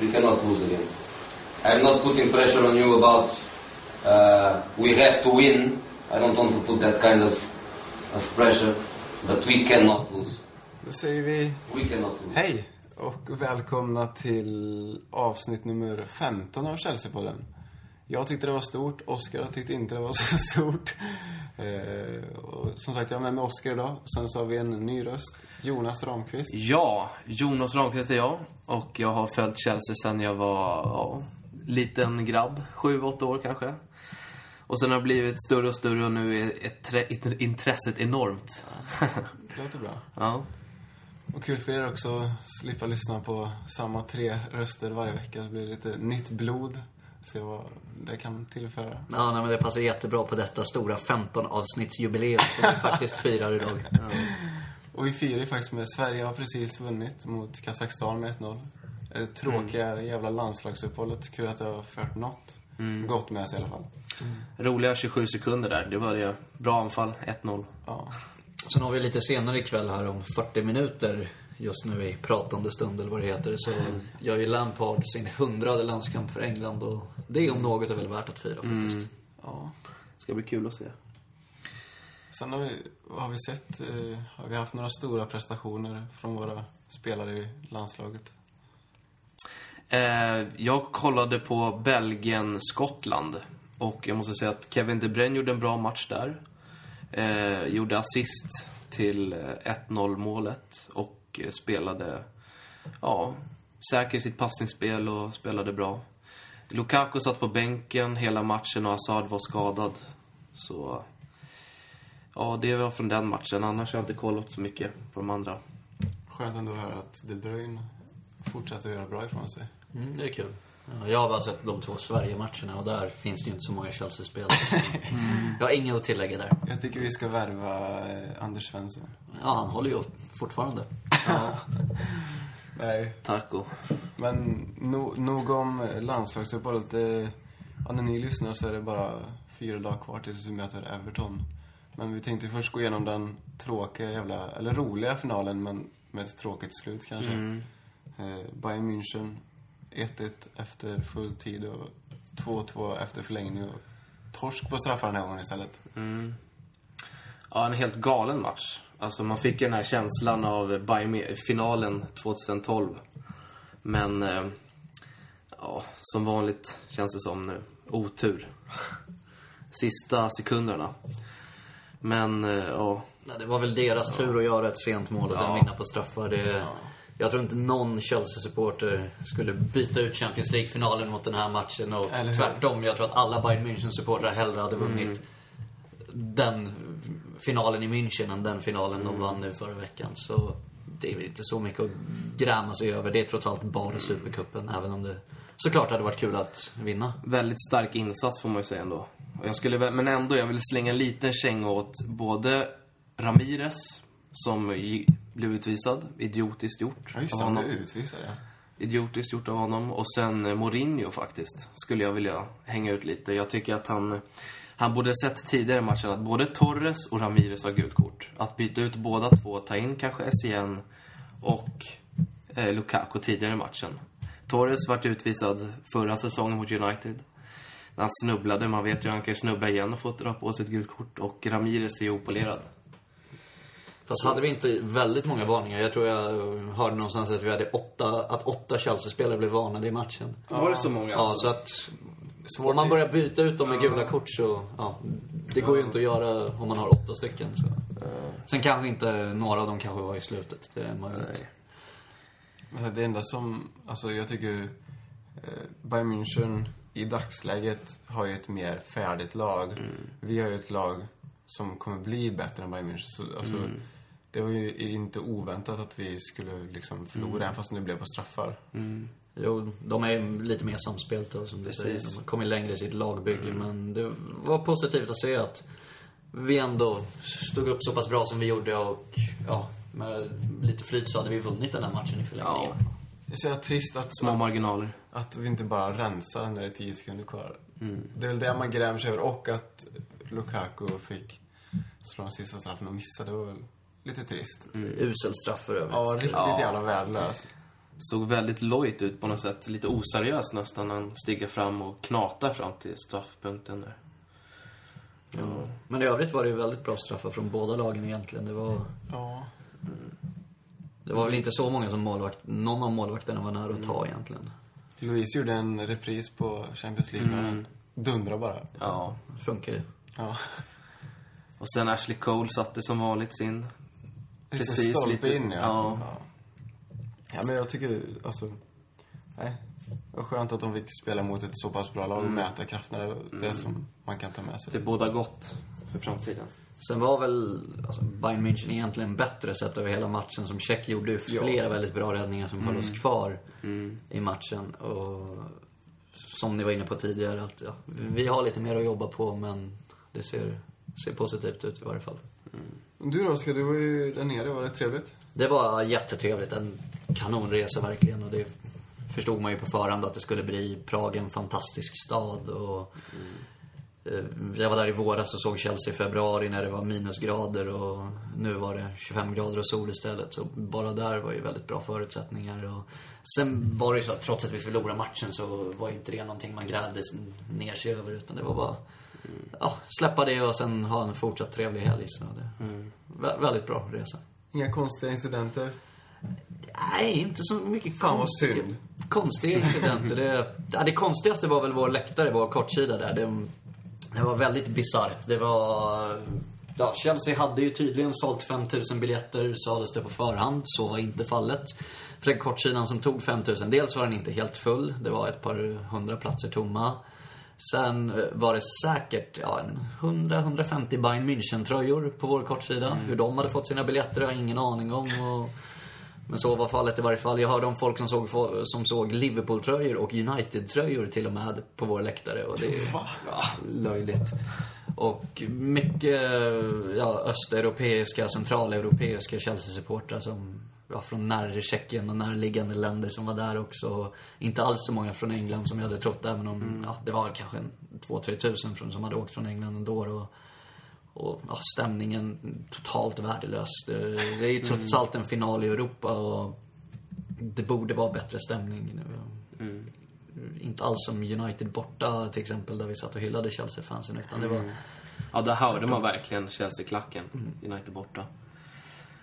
We cannot lose again. I'm not putting pressure on you about uh, we have to win. I don't want to put that kind of, of pressure, but we cannot lose. Då säger vi We cannot lose. hej och välkomna till avsnitt nummer 15 av Chelsea-podden. Jag tyckte det var stort, Oskar tyckte inte det var så stort. Eh, och som sagt, jag har med mig Oskar idag. Sen så har vi en ny röst, Jonas Ramqvist. Ja, Jonas Ramqvist är jag. Och jag har följt Chelsea sen jag var ja, liten grabb. Sju, åtta år kanske. Och sen har det blivit större och större och nu är ett, intresset enormt. Det låter bra. ja. Och kul för er också att slippa lyssna på samma tre röster varje vecka. Det blir lite nytt blod. Se vad det kan tillföra. Ja, nej, men det passar jättebra på detta stora 15-avsnittsjubileum som vi faktiskt firar idag. Och vi firar ju faktiskt med Sverige har precis vunnit mot Kazakstan med 1-0. Det tråkiga jävla landslagsuppehållet. Kul att det har fört något gott med sig i alla fall. Roliga 27 sekunder där. Det var det. Bra anfall. 1-0. Ja. Sen har vi lite senare ikväll här om 40 minuter, just nu i pratande stund eller vad det heter, så gör ju Lampard sin hundrade landskamp för England och det om något är väl värt att fira faktiskt. ja. Ska bli kul att se. Sen har vi, har vi sett, eh, har vi haft några stora prestationer från våra spelare i landslaget. Eh, jag kollade på Belgien-Skottland. Och jag måste säga att Kevin De Bruyne gjorde en bra match där. Eh, gjorde assist till eh, 1-0 målet. Och spelade, ja, säker i sitt passningsspel och spelade bra. Lukaku satt på bänken hela matchen och Hazard var skadad. Så, ja, det var från den matchen. Annars har jag inte kollat så mycket på de andra. Skönt ändå att höra att De Bruyne fortsätter att göra bra ifrån sig. Mm, det är kul. Ja, Jag har bara sett de två Sverige-matcherna och där finns det ju inte så många Chelsea-spelare. så- Jag har inget att tillägga där. Jag tycker vi ska värva eh, Anders Svensson. Ja, han håller ju upp fortfarande. Nej, Taco. men no, nog om landslagsuppehållet. Ja, när ni lyssnar så är det bara fyra dagar kvar tills vi möter Everton. Men vi tänkte först gå igenom den tråkiga jävla, eller roliga finalen men med ett tråkigt slut kanske. Eh, Bayern München 1-1 efter full tid och 2-2 efter förlängning och torsk på straffar den här gången istället. Ja, en helt galen match. Alltså man fick ju den här känslan av Bayern- finalen 2012. Men, eh, ja, som vanligt känns det som nu. Otur. Sista sekunderna. Men, eh, ja. Ja, det var väl deras tur att göra ett sent mål och sen Ja. vinna på straffar. Det, Jag tror inte någon Chelsea-supporter skulle byta ut Champions League-finalen mot den här matchen. Och tvärtom, jag tror att alla Bayern München-supportrar hellre hade vunnit den finalen i München än den finalen de vann nu förra veckan. Så det är inte så mycket att gräma sig över. Det är trots allt bara Supercupen, även om det såklart hade varit kul att vinna. Väldigt stark insats får man ju säga ändå. Jag skulle, men ändå, jag vill slänga en liten känga åt både Ramirez, som blev utvisad. Idiotiskt gjort Ja, just av det, han honom. blev utvisad ja. idiotiskt gjort av honom. Och sen eh, Mourinho faktiskt, skulle jag vilja hänga ut lite. Jag tycker att han, han borde sett tidigare i matchen att både Torres och Ramirez har gult kort. Att byta ut båda två, ta in kanske SCN och eh, Lukaku tidigare i matchen. Torres vart utvisad förra säsongen mot United. När han snubblade, man vet ju han kan snubbla igen och få dra på sig ett gult kort. Och Ramirez är ju opolerad. Fast hade vi inte väldigt många varningar? Jag tror jag hörde någonstans att vi hade åtta, att åtta Chelsea-spelare blev varnade i matchen. Var det så många? Ja, alltså? så att om man börjar byta ut dem med gula kort så, ja, det går ju inte att göra om man har åtta stycken. Så. Sen kanske inte några av dem kanske var i slutet. Det är möjligt. Nej. Alltså, Det enda som, alltså jag tycker eh, Bayern München i dagsläget har ju ett mer färdigt lag. Vi har ju ett lag som kommer bli bättre än Bayern München. Så, alltså, Det var ju inte oväntat att vi skulle liksom förlora, även fast det blev på straffar. Jo, de är lite mer samspelt då, som du säger. De har kommit längre i sitt lagbygge. Men det var positivt att se att vi ändå stod upp så pass bra som vi gjorde och ja, med lite flyt så hade vi vunnit den här matchen i förlängningen. Ja. Det är så jävla trist att, Små marginaler. att vi inte bara rensar när det är 10 sekunder kvar. Det är väl det man grämer sig över. Och att Lukaku fick slå den sista straffen och missa. Det var väl lite trist. Usel straff för övrigt. Ja, riktigt Ja. jävla värdelös. Såg väldigt lojt ut på något sätt. Lite oseriöst nästan när han stiger fram och knatar fram till straffpunkten där. Ja. Men i övrigt var det ju väldigt bra straffar från båda lagen egentligen. Det var, Ja. det var väl inte så många som målvakt, någon av målvakterna var nära att ta egentligen. Louise gjorde en repris på Champions League när han dundrade bara. ja. Det funkar ju. Ja. Och sen Ashley Cole satte som vanligt sin. Precis, lite- in ja. ja. Ja. Ja, men jag tycker, alltså, nej. Det var skönt att de fick spela mot ett så pass bra lag och mäta krafterna. Det är det som man kan ta med sig. Det båda gott för framtiden. Sen var väl alltså, Bayern München egentligen bättre sett över hela matchen. Som Tjeck gjorde ju flera väldigt bra räddningar som höll oss kvar i matchen. Och som ni var inne på tidigare, att ja, vi har lite mer att jobba på men det ser, ser positivt ut i varje fall. Du då, Oskar? Du var ju där nere. Var det trevligt? Det var jättetrevligt. En kanonresa verkligen. Och det förstod man ju på förhand att det skulle bli Prag en fantastisk stad. Och eh, jag var där i våras och såg Chelsea i februari när det var minusgrader och nu var det 25 grader och sol istället. Så bara där var ju väldigt bra förutsättningar. Och sen var det ju så att trots att vi förlorade matchen så var inte det någonting man grävde ner sig över. Utan det var bara ja, släppa det och sen ha en fortsatt trevlig helg. Så det, vä- väldigt bra resa. Inga konstiga incidenter? Nej, inte så mycket Fan, vad konstiga, synd. konstiga incidenter. det, ja, det konstigaste var väl vår läktare, vår kortsida där. Det, det var väldigt bisarrt. Det var... Ja, Chelsea hade ju tydligen sålt 5000 biljetter, sades det på förhand. Så var inte fallet. För den kortsidan som tog 5000, dels var den inte helt full. Det var ett par hundra platser tomma. Sen eh, var det säkert ja, en 100-150 Bayern München-tröjor på vår kortsida. Hur de hade fått sina biljetter har jag ingen aning om. Och... Men så var fallet i varje fall. Jag hörde om folk som såg, som såg Liverpool-tröjor och United-tröjor till och med på vår läktare. Och det är Va? ja, löjligt. Och mycket ja, östeuropeiska, centraleuropeiska Chelsea-supportrar som ja, från närre Tjeckien och närliggande länder som var där också. Inte alls så många från England som jag hade trott, även om ja, det var kanske en 2-3 tusen från, som hade åkt från England ändå. Och, och ja, stämningen totalt värdelös. Det, det är ju trots allt en final i Europa och det borde vara bättre stämning. Inte alls som United borta till exempel, där vi satt och hyllade Chelsea-fansen. Utan det var, Ja, där hörde man verkligen Chelsea-klacken. United borta.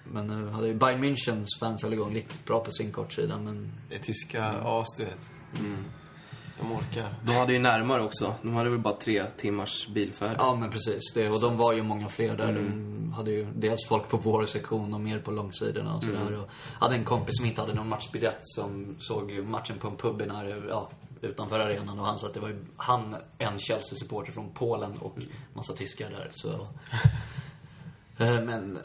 men nu hade ju Bayern Münchens fans höll igång lite bra på sin kortsida, men Det är tyska as, du vet. De orkar. De hade ju närmare också. De hade väl bara tre timmars bilfärd. Ja, men precis. Det, och de var ju många fler där. De hade ju dels folk på vår sektion och mer på långsidorna och sådär. Och hade en kompis som inte hade någon matchbiljett som såg ju matchen på en pub i när, ja, utanför arenan. Och han sa att det var ju han, en Chelsea-supporter från Polen och massa tyskar där. Så... Eh, Men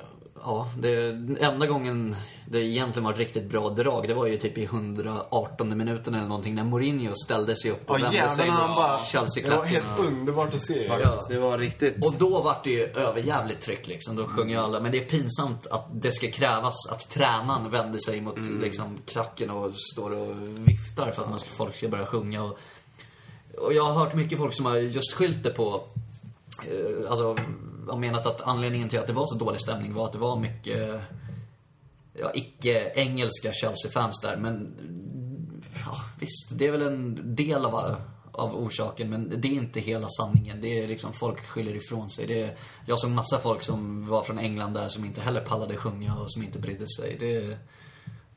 ja, det, enda gången det egentligen var ett riktigt bra drag, det var ju typ i 118 minuten eller någonting när Mourinho ställde sig upp och Ja vände sig mot bara... Det var helt underbart att se. Ja. Det var riktigt... Och då vart det ju överjävligt tryck liksom. Då sjöng ju alla. Men det är pinsamt att det ska krävas att tränaren vänder sig mot liksom klacken och står och viftar för att man ska, folk ska börja sjunga. Och, och jag har hört mycket folk som har just skyllt det på eh, Alltså, har menat att anledningen till att det var så dålig stämning var att det var mycket ja, icke-engelska Chelsea-fans där. Men ja, visst, det är väl en del av, av orsaken. Men det är inte hela sanningen. Det är liksom, folk skyller ifrån sig. Det är, jag såg massa folk som var från England där som inte heller pallade sjunga och som inte brydde sig. Det,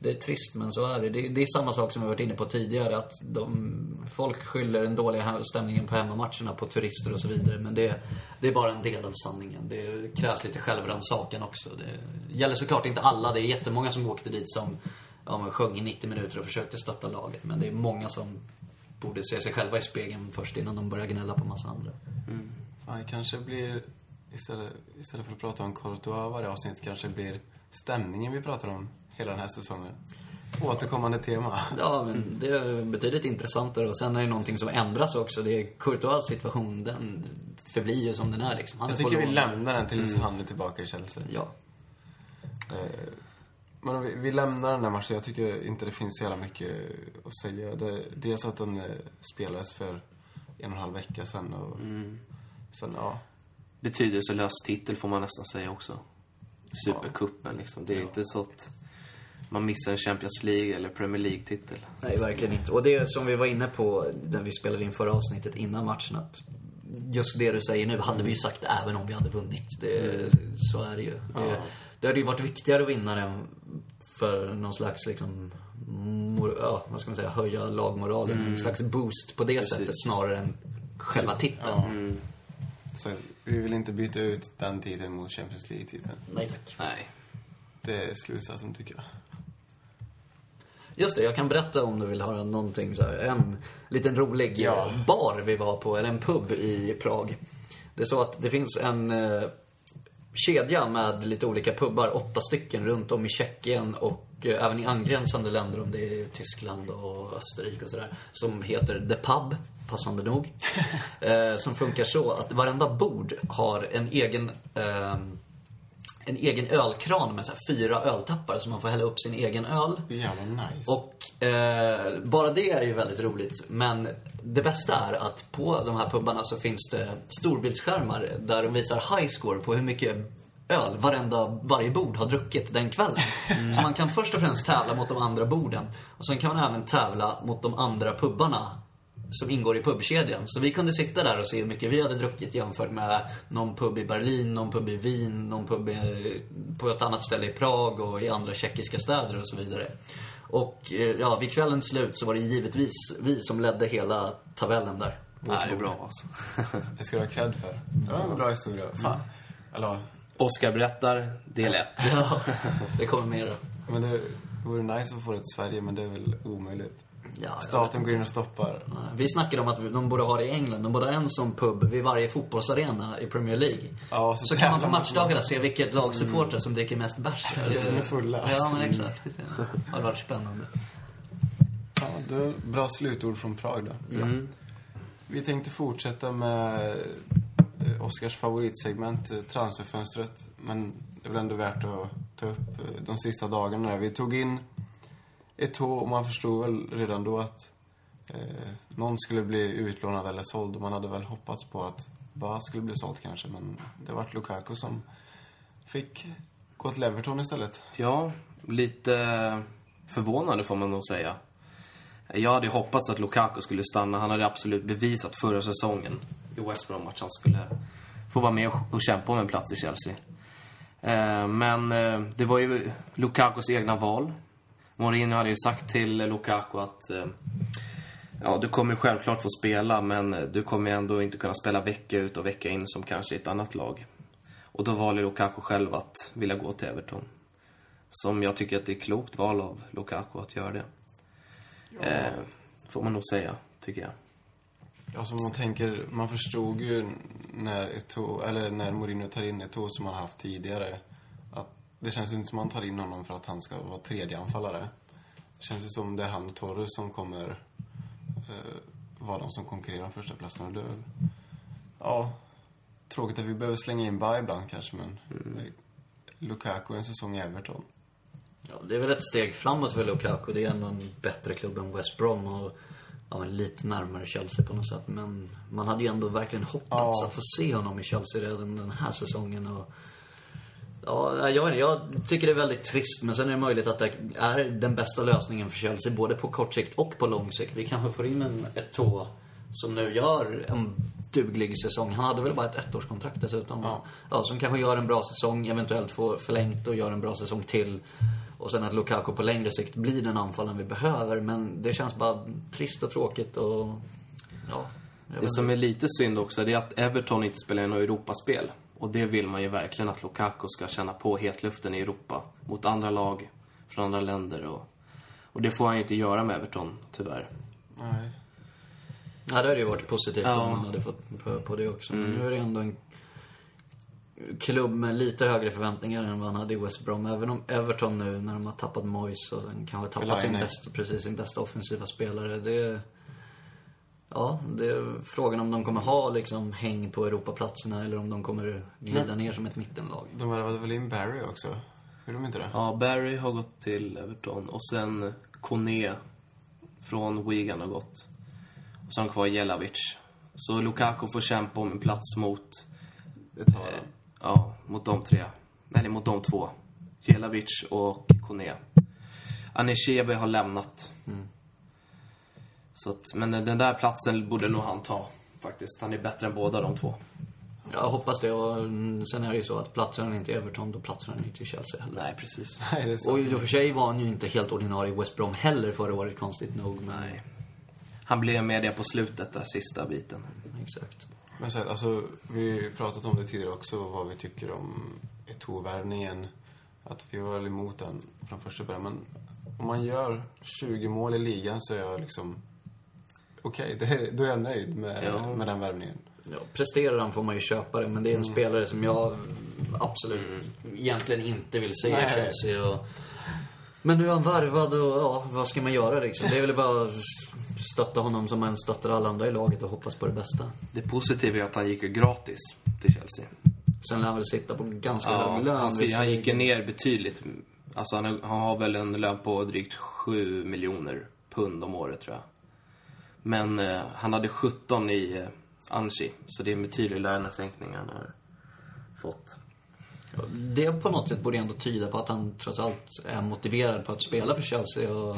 det är trist, men så är det. det. Det är samma sak som vi varit inne på tidigare. Att de, folk skyller den dåliga stämningen på hemmamatcherna på turister och så vidare. Men det, det är bara en del av sanningen. Det krävs lite självrannsakan också. Det gäller såklart inte alla. Det är jättemånga som åkte dit som ja, men sjöng i 90 minuter och försökte stötta laget. Men det är många som borde se sig själva i spegeln först innan de börjar gnälla på massa andra. Ja, det kanske blir, istället, istället för att prata om Courtois varje avsnitt, kanske blir stämningen vi pratar om hela den här säsongen. Återkommande tema. Ja, men det är betydligt intressantare. Och sen är det någonting som ändras också. Det är Courtois situation, den förblir ju som den är liksom. Han Jag är tycker vi lämnar den tills han är tillbaka i Chelsea. Ja. Eh, Men vi, vi lämnar den här matchen. Jag tycker inte det finns så jävla mycket att säga. Det, dels att den eh, spelades för en och en halv vecka sedan och sen, ja. Betydelselös titel får man nästan säga också. Supercupen liksom. Det är inte så att... man missar en Champions League eller Premier League-titel. Nej, verkligen inte. Och det som vi var inne på när vi spelade in förra avsnittet innan matchen att just det du säger nu hade vi ju sagt även om vi hade vunnit. Det, så är det ju. Det, det hade ju varit viktigare att vinna den för någon slags liksom mor, ja, vad ska man säga, höja lagmoralen. En slags boost på det sättet snarare än själva titeln. Så vi vill inte byta ut den titeln mot Champions League-titeln. Nej tack. Nej. Det är slutsatsen tycker jag. Just det, jag kan berätta om du vill höra någonting så här. En liten rolig Ja. eh, bar vi var på, eller en pub i Prag. Det är så att det finns en eh, kedja med lite olika pubbar, åtta stycken runt om i Tjeckien och eh, även i angränsande länder, om det är Tyskland och Österrike och sådär. Som heter The Pub, passande nog. eh, som funkar så att varenda bord har en egen ehm, en egen ölkran med så fyra öltappar så man får hälla upp sin egen öl. Jävla nice. Och eh, bara det är ju väldigt roligt. Men det bästa är att på de här pubbarna så finns det storbildsskärmar där de visar high score på hur mycket öl varenda, varje bord har druckit den kvällen. Så man kan först och främst tävla mot de andra borden. Och sen kan man även tävla mot de andra pubbarna som ingår i pubkedjan. Så vi kunde sitta där och se hur mycket vi hade druckit jämfört med någon pub i Berlin, någon pub i Wien, någon pub i, på ett annat ställe i Prag och i andra tjeckiska städer och så vidare. Och eh, ja, vid kvällens slut så var det givetvis vi som ledde hela tabellen där. Nej, det är bra alltså. Det ska du ha cred för. Det var en bra historia. Fan. Eller Oscar berättar, del 1. Ja, det kommer mer då. men det vore nice att få det till Sverige, men det är väl omöjligt. Ja, Staten inte. går in och stoppar. Vi snackade om att de borde ha det i England. De borde ha en sån pub vid varje fotbollsarena i Premier League. Ja, så så kan man på tävlar man. matchdagarna se vilket lag supportrar som dricker mest bärs. Vilka som är fullast. Ja, men exakt. Det hade varit spännande. Ja, det bra slutord från Prag då. Mm. Vi tänkte fortsätta med eh, Oskars favoritsegment, eh, transferfönstret. Men det är väl ändå värt att ta upp eh, de sista dagarna där. Vi tog in Eto'o och man förstod väl redan då att eh, någon skulle bli utlånad eller såld. Och man hade väl hoppats på att Ba skulle bli såld kanske. Men det vart Lukaku som fick gå till Everton istället. Ja, lite förvånande får man nog säga. Jag hade ju hoppats att Lukaku skulle stanna. Han hade absolut bevisat förra säsongen i West Brom att han skulle få vara med och- kämpa om en plats i Chelsea. Eh, men eh, det var ju Lukakus egna val. Mourinho hade ju sagt till Lukaku att eh, ja, du kommer självklart få spela men du kommer ändå inte kunna spela vecka ut och vecka in som kanske i ett annat lag. Och då valde Lukaku själv att vilja gå till Everton. Som jag tycker att det är klokt val av Lukaku att göra det. Eh, får man nog säga, tycker jag. Ja, som man tänker, man förstod ju när Eto'o, eller när Mourinho tar in Eto'o som han haft tidigare. Det känns ju inte som att man tar in honom för att han ska vara tredje anfallare. Det känns ju som det är han och Torres som kommer eh, vara de som konkurrerar om första platsen. Och det, ja, tråkigt att vi behöver slänga in Ba ibland kanske, men Lukaku en säsong i Everton. Ja, det är väl ett steg framåt för Lukaku. Det är ändå en bättre klubb än West Brom och ja, lite närmare Chelsea på något sätt. Men man hade ju ändå verkligen hoppats Ja. att få se honom i Chelsea redan den här säsongen. Och, ja, jag, jag tycker det är väldigt trist, men sen är det möjligt att det är den bästa lösningen för Chelsea, både på kort sikt och på lång sikt. Vi kanske får in en Eto'o som nu gör en duglig säsong. Han hade väl bara ett ettårskontrakt dessutom. Ja. Ja, som kanske gör en bra säsong, eventuellt får förlängt och gör en bra säsong till. Och sen att Lukaku på längre sikt blir den anfallaren vi behöver. Men det känns bara trist och tråkigt och... Ja. Det som är lite synd också, det är att Everton inte spelar i något Europaspel. Och det vill man ju verkligen att Lukaku ska känna på hetluften i Europa. Mot andra lag från andra länder och... Och det får han ju inte göra med Everton, tyvärr. Nej. Ja, det hade ju varit positivt Ja. om man hade fått pröva på det också. Men nu är det ändå en klubb med lite högre förväntningar än vad han hade i West Brom. Även om Everton nu, när de har tappat Moyes och sen kanske tappat sin, bästa, precis, sin bästa offensiva spelare. Det... Ja, det är frågan om de kommer ha liksom häng på Europaplatserna eller om de kommer glida ner som ett mittenlag. De värvade väl in Barry också? Gjorde de inte det? Ja, Barry har gått till Everton och sen Kone från Wigan har gått. Och så har de kvar Jelavic. Så Lukaku får kämpa om en plats mot, Det tar eh, de. ja, mot de tre. Nej, mot de två. Jelavic och Kone. Anishebe har lämnat. Mm. Så att, men den där platsen borde nog han ta, faktiskt. Han är bättre än båda de två. Jag hoppas det. Och mm, sen är det ju så att platsar han inte Everton, då platsar han inte Chelsea heller. Nej, precis. Nej, det är så. Och i och för sig var han ju inte helt ordinarie i West Brom heller förra året, konstigt nog. Men... Nej. Han blev med det på slutet, där sista biten. Exakt. Men så här, alltså, vi har pratat om det tidigare också, vad vi tycker om Eto'o-värvningen. Att vi var väl emot den från första början. Men om man gör 20 mål i ligan så är jag liksom... Okej, det då är jag nöjd med, Ja. med den värvningen. Ja, presterar han får man ju köpa det, men det är en spelare som jag absolut egentligen inte vill se i. Chelsea. Och... Men nu är han varvad och ja, vad ska man göra liksom? Det är väl bara stötta honom som man stöttar alla andra i laget och hoppas på det bästa. Det positiva är att han gick ju gratis till Chelsea. Sen lär han väl sitta på ganska Ja, hög lön. han, han gick ju ner betydligt. Alltså han, han har väl en lön på drygt 7 miljoner pund om året tror jag. Men eh, han hade 17 i eh, Anchi, så det är en betydlig lönesänkning han har fått. Ja, Det på något sätt borde ändå tyda på att han trots allt är motiverad på att spela för Chelsea och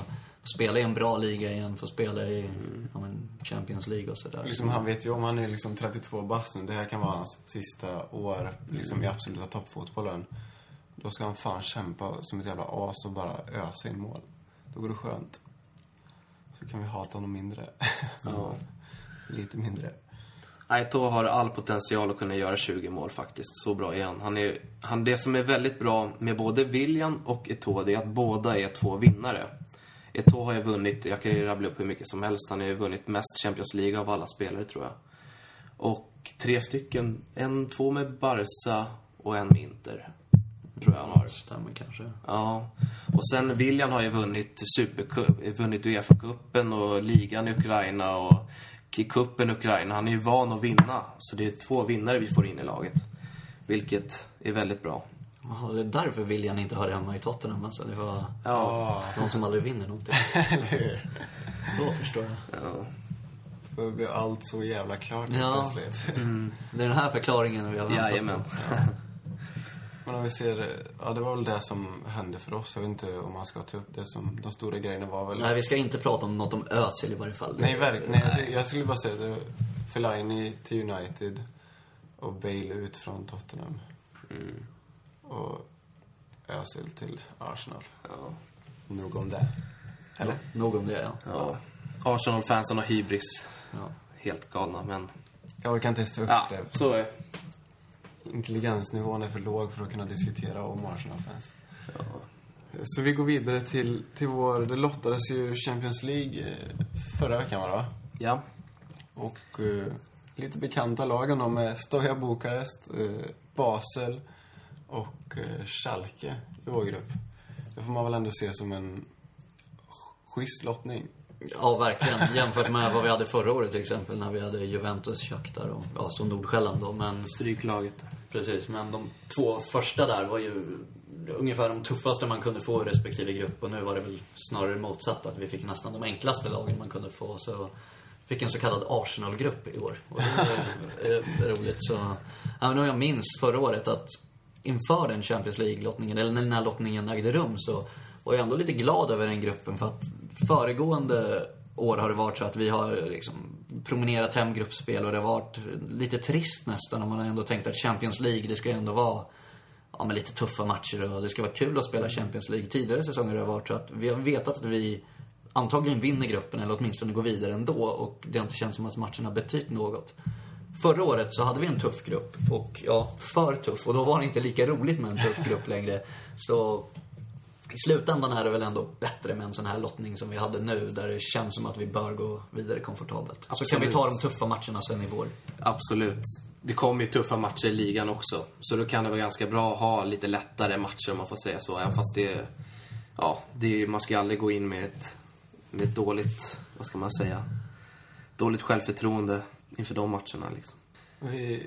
spela i en bra liga igen, få spela i ja, men Champions League och sådär. Liksom, han vet ju om han är liksom 32 bast nu. Det här kan vara hans sista år liksom, i absoluta toppfotbollen. Då ska han fan kämpa som ett jävla as och bara ösa in mål. Då går det skönt. Så kan vi hata honom mindre. Ja. Lite mindre. Aito har all potential att kunna göra 20 mål faktiskt. Så bra är han. han, är, han det som är väldigt bra med både William och Eto'o, det är att båda är två vinnare. Eto'o har ju vunnit, jag kan ju rabbla upp hur mycket som helst, han har ju vunnit mest Champions League av alla spelare tror jag. Och tre stycken, en, två med Barca och en med Inter. Tror jag han har. Stämmer kanske. Ja. Och sen William har ju vunnit Supercup, vunnit Uefa-cupen och ligan i Ukraina och cupen i Ukraina. Han är ju van att vinna. Så det är två vinnare vi får in i laget. Vilket är väldigt bra. Jaha, det är därför William inte hörde hemma i Tottenham alltså. Det var Ja. de som aldrig vinner någonting. Eller hur? Då förstår jag. ja. Då blir allt så jävla klart Ja. plötsligt. Det är den här förklaringen vi har väntat Jajamän. på. Men om vi ser, ja det var väl det som hände för oss. Jag vet inte om man ska ta upp det som, de stora grejerna var väl... Nej, vi ska inte prata om något om Özil i varje fall. Nej, verkligen. Nej, jag- jag skulle bara säga det. Fellaini till United och Bale ut från Tottenham. Och Özil till Arsenal. Ja. Nog om det. Eller? Nog om det, ja. ja. Arsenal-fansen har hybris. ja. Helt galna, men... Jag kan inte ens ta upp Ja, det. så är Intelligensnivån är för låg för att kunna diskutera om Arsenal-fans. Så vi går vidare till, till vår... Det lottades ju Champions League eh, förra veckan, var det va? Ja. Och eh, lite bekanta lagen då med Stoja Bukarest, eh, Basel och eh, Schalke i vår grupp. Det får man väl ändå se som en schysst lottning. Ja, verkligen. Jämfört med vad vi hade förra året till exempel när vi hade Juventus, Shakhtar och ja, så Nordsjälland då. Men Stryklaget. precis, men de två första där var ju ungefär de tuffaste man kunde få i respektive grupp. Och nu var det väl snarare motsatt, att vi fick nästan de enklaste lagen man kunde få. Så fick en så kallad Arsenal-grupp i år. Och det var eh, roligt. Så, ja, men jag minns förra året att inför den Champions League-lottningen, eller när den här lottningen ägde rum, så var jag ändå lite glad över den gruppen. För att föregående år har det varit så att vi har liksom promenerat hem gruppspel och det har varit lite trist nästan. Man har ändå tänkt att Champions League, det ska ju ändå vara ja, men lite tuffa matcher och det ska vara kul att spela Champions League. Tidigare säsonger har det varit så att vi har vetat att vi antagligen vinner gruppen eller åtminstone går vidare ändå och det har inte känts som att matcherna betytt något. Förra året så hade vi en tuff grupp och ja, för tuff och då var det inte lika roligt med en tuff grupp längre. Så i slutändan är det väl ändå bättre med en sån här lottning som vi hade nu där det känns som att vi bör gå vidare komfortabelt. Så kan vi ta de tuffa matcherna sen i vår. Absolut. Det kommer ju tuffa matcher i ligan också. Så då kan det vara ganska bra att ha lite lättare matcher om man får säga så. Även fast det... Ja, det är, man ska ju aldrig gå in med ett, med ett dåligt... Vad ska man säga? Dåligt självförtroende inför de matcherna liksom. Vi,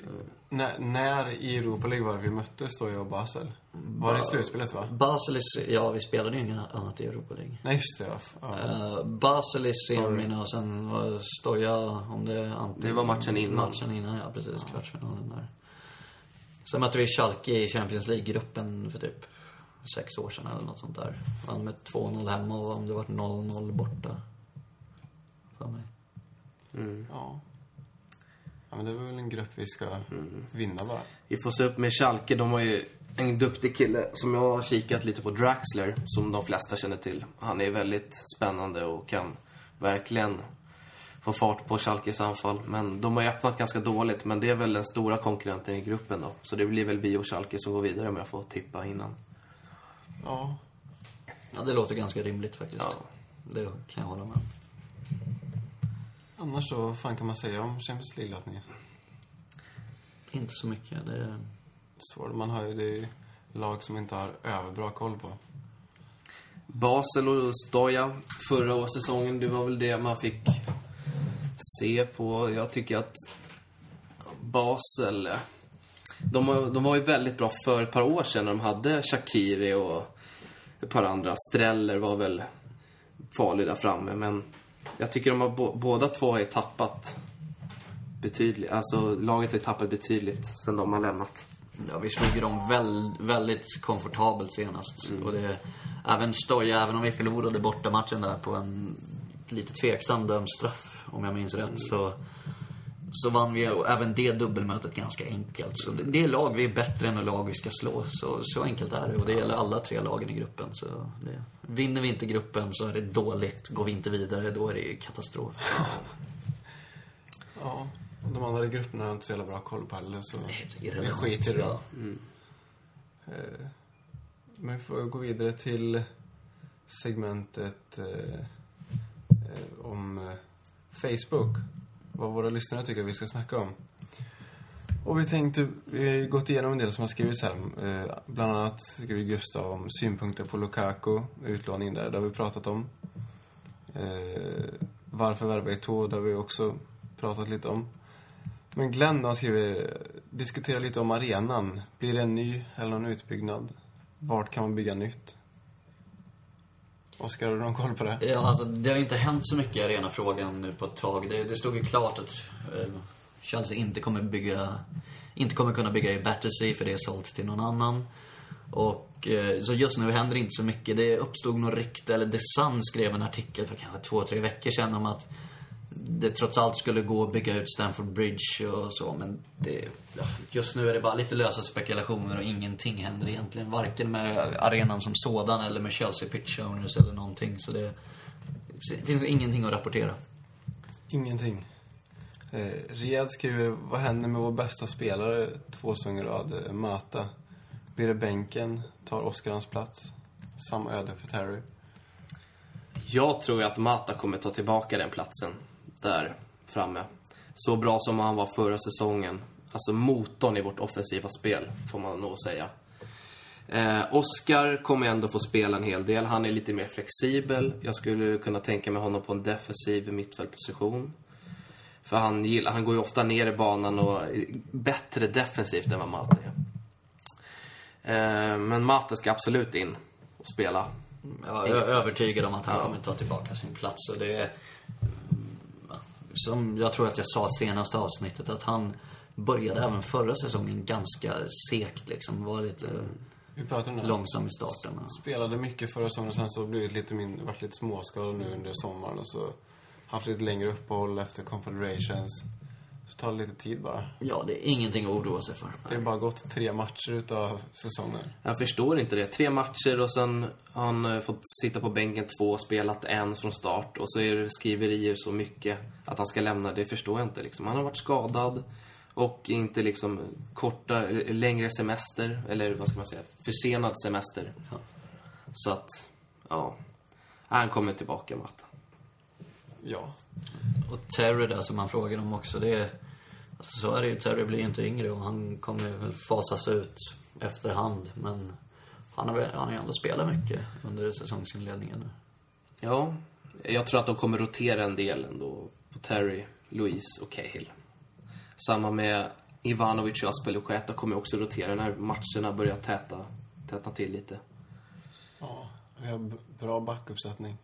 när, när i Europa League var det vi mötte Stoja och Basel? Var det i slutspelet va? Basel, i- ja vi spelade ju inget annat i Europa League. Nej, just det. Ja. ja. Uh, Basel i semin och sen var Stoja, om det antingen... Det var matchen innan. Matchen innan, ja precis. Kvartsfinalen där. Sen mötte vi Schalke i Champions League-gruppen för typ sex år sedan eller något sånt där. Vann med 2-0 hemma och om det var 0-0 borta. För mig. Ja. Ja, men det är väl en grupp vi ska vinna bara. Vi får se upp med Schalke. De har ju en duktig kille som jag har kikat lite på, Draxler, som de flesta känner till. Han är väldigt spännande och kan verkligen få fart på Schalkes anfall. Men de har ju öppnat ganska dåligt, men det är väl den stora konkurrenten i gruppen då. Så det blir väl vi och Schalke som går vidare om jag får tippa innan. Ja. Ja, det låter ganska rimligt faktiskt. Ja. Det kan jag hålla med. Annars så, vad fan kan man säga om Champions League-lottningen? Inte så mycket. Det är... Svårt. Man har ju det är lag som inte har överbra koll på. Basel och Stoja förra säsongen, det var väl det man fick se på. Jag tycker att Basel, de, de var ju väldigt bra för ett par år sedan när de hade Shakiri och ett par andra. Streller var väl farlig där framme, men jag tycker de har bo, båda två har tappat betydligt. Alltså laget har tappat betydligt sen de har lämnat. Ja, vi slog ju dem väl, väldigt komfortabelt senast. Och det, även Stoja, även om vi förlorade bortamatchen där på en lite tveksam dömd straff, om jag minns rätt, så, så vann vi även det dubbelmötet ganska enkelt. Så det, det är lag vi är bättre än det lag vi ska slå. Så, så enkelt är det. Och det gäller alla tre lagen i gruppen. Så det, vinner vi inte gruppen så är det dåligt. Går vi inte vidare, då är det katastrof. Ja. Och de andra grupperna har jag inte så jävla bra koll på heller, så vi Irrelevant. skiter i det. Ja. Eh, Men vi får gå vidare till segmentet eh, eh, om eh, Facebook. Vad våra lyssnare tycker vi ska snacka om. Och vi tänkte, vi har ju gått igenom en del som har skrivits här. Eh, bland annat skriver Gustav om synpunkter på Lukaku, utlåningen där, det har vi pratat om. Eh, varför värva Eto'o, det har vi också pratat lite om. Men Glenn då, han skriver, diskutera lite om arenan. Blir det en ny eller någon utbyggnad? Vart kan man bygga nytt? Oskar, har du någon koll på det? Ja, alltså det har inte hänt så mycket i arenafrågan nu på ett tag. Det, det stod ju klart att eh, Chelsea inte kommer bygga, inte kommer kunna bygga i Battersea för det är sålt till någon annan. Och eh, så just nu händer det inte så mycket. Det uppstod något rykte, eller The Sun skrev en artikel för kanske två, tre veckor sedan om att det trots allt skulle gå att bygga ut Stamford Bridge och så, men det, just nu är det bara lite lösa spekulationer och ingenting händer egentligen. Varken med arenan som sådan eller med Chelsea Pitch Owners eller någonting. Så det, det finns ingenting att rapportera. Ingenting. Eh, Riyad skriver, vad händer med vår bästa spelare två säsonger rad, eh, Mata? Blir det bänken? Tar Oskar hans plats? Samma öde för Terry. Jag tror ju att Mata kommer ta tillbaka den platsen där framme. Så bra som han var förra säsongen. Alltså motorn i vårt offensiva spel, får man nog säga. Eh, Oscar kommer ändå få spela en hel del. Han är lite mer flexibel. Jag skulle kunna tänka mig honom på en defensiv mittfältposition. För han, gillar, han går ju ofta ner i banan och är bättre defensivt än vad Mata är. Eh, men Mata ska absolut in och spela. Jag är övertygad om att han Ja. kommer ta tillbaka sin plats. Och det är, som jag tror att jag sa senaste avsnittet, att han började även förra säsongen ganska segt liksom. Var lite Vi pratar om det. långsam i starten. Spelade mycket förra säsongen och sen så blivit lite mindre, varit lite småskadad nu under sommaren och så haft lite längre uppehåll efter Confederations. Så tar det lite tid bara. Ja, det är ingenting att oroa sig för. Det har bara gått tre matcher utav säsongen. Jag förstår inte det. Tre matcher och sen har han eh, fått sitta på bänken två och spelat en från start. Och så är det skriverier så mycket att han ska lämna. Det förstår jag inte liksom. Han har varit skadad och inte liksom korta, eh, längre semester. Eller vad ska man säga? Försenad semester. Ja. Så att, ja. Han kommer tillbaka, Matta. Ja. Och Terry där som man frågar om också, det är... Alltså, så är det ju. Terry blir ju inte yngre och han kommer väl fasas ut efterhand. Men han har väl- han har ju ändå spelat mycket under säsongsinledningen nu. Ja, jag tror att de kommer rotera en del ändå på Terry, Louise och Cahill. Samma med Ivanovic och Aspelogeta kommer också rotera när matcherna börjar täta, tätna till lite. Ja. Vi har bra backuppsättning.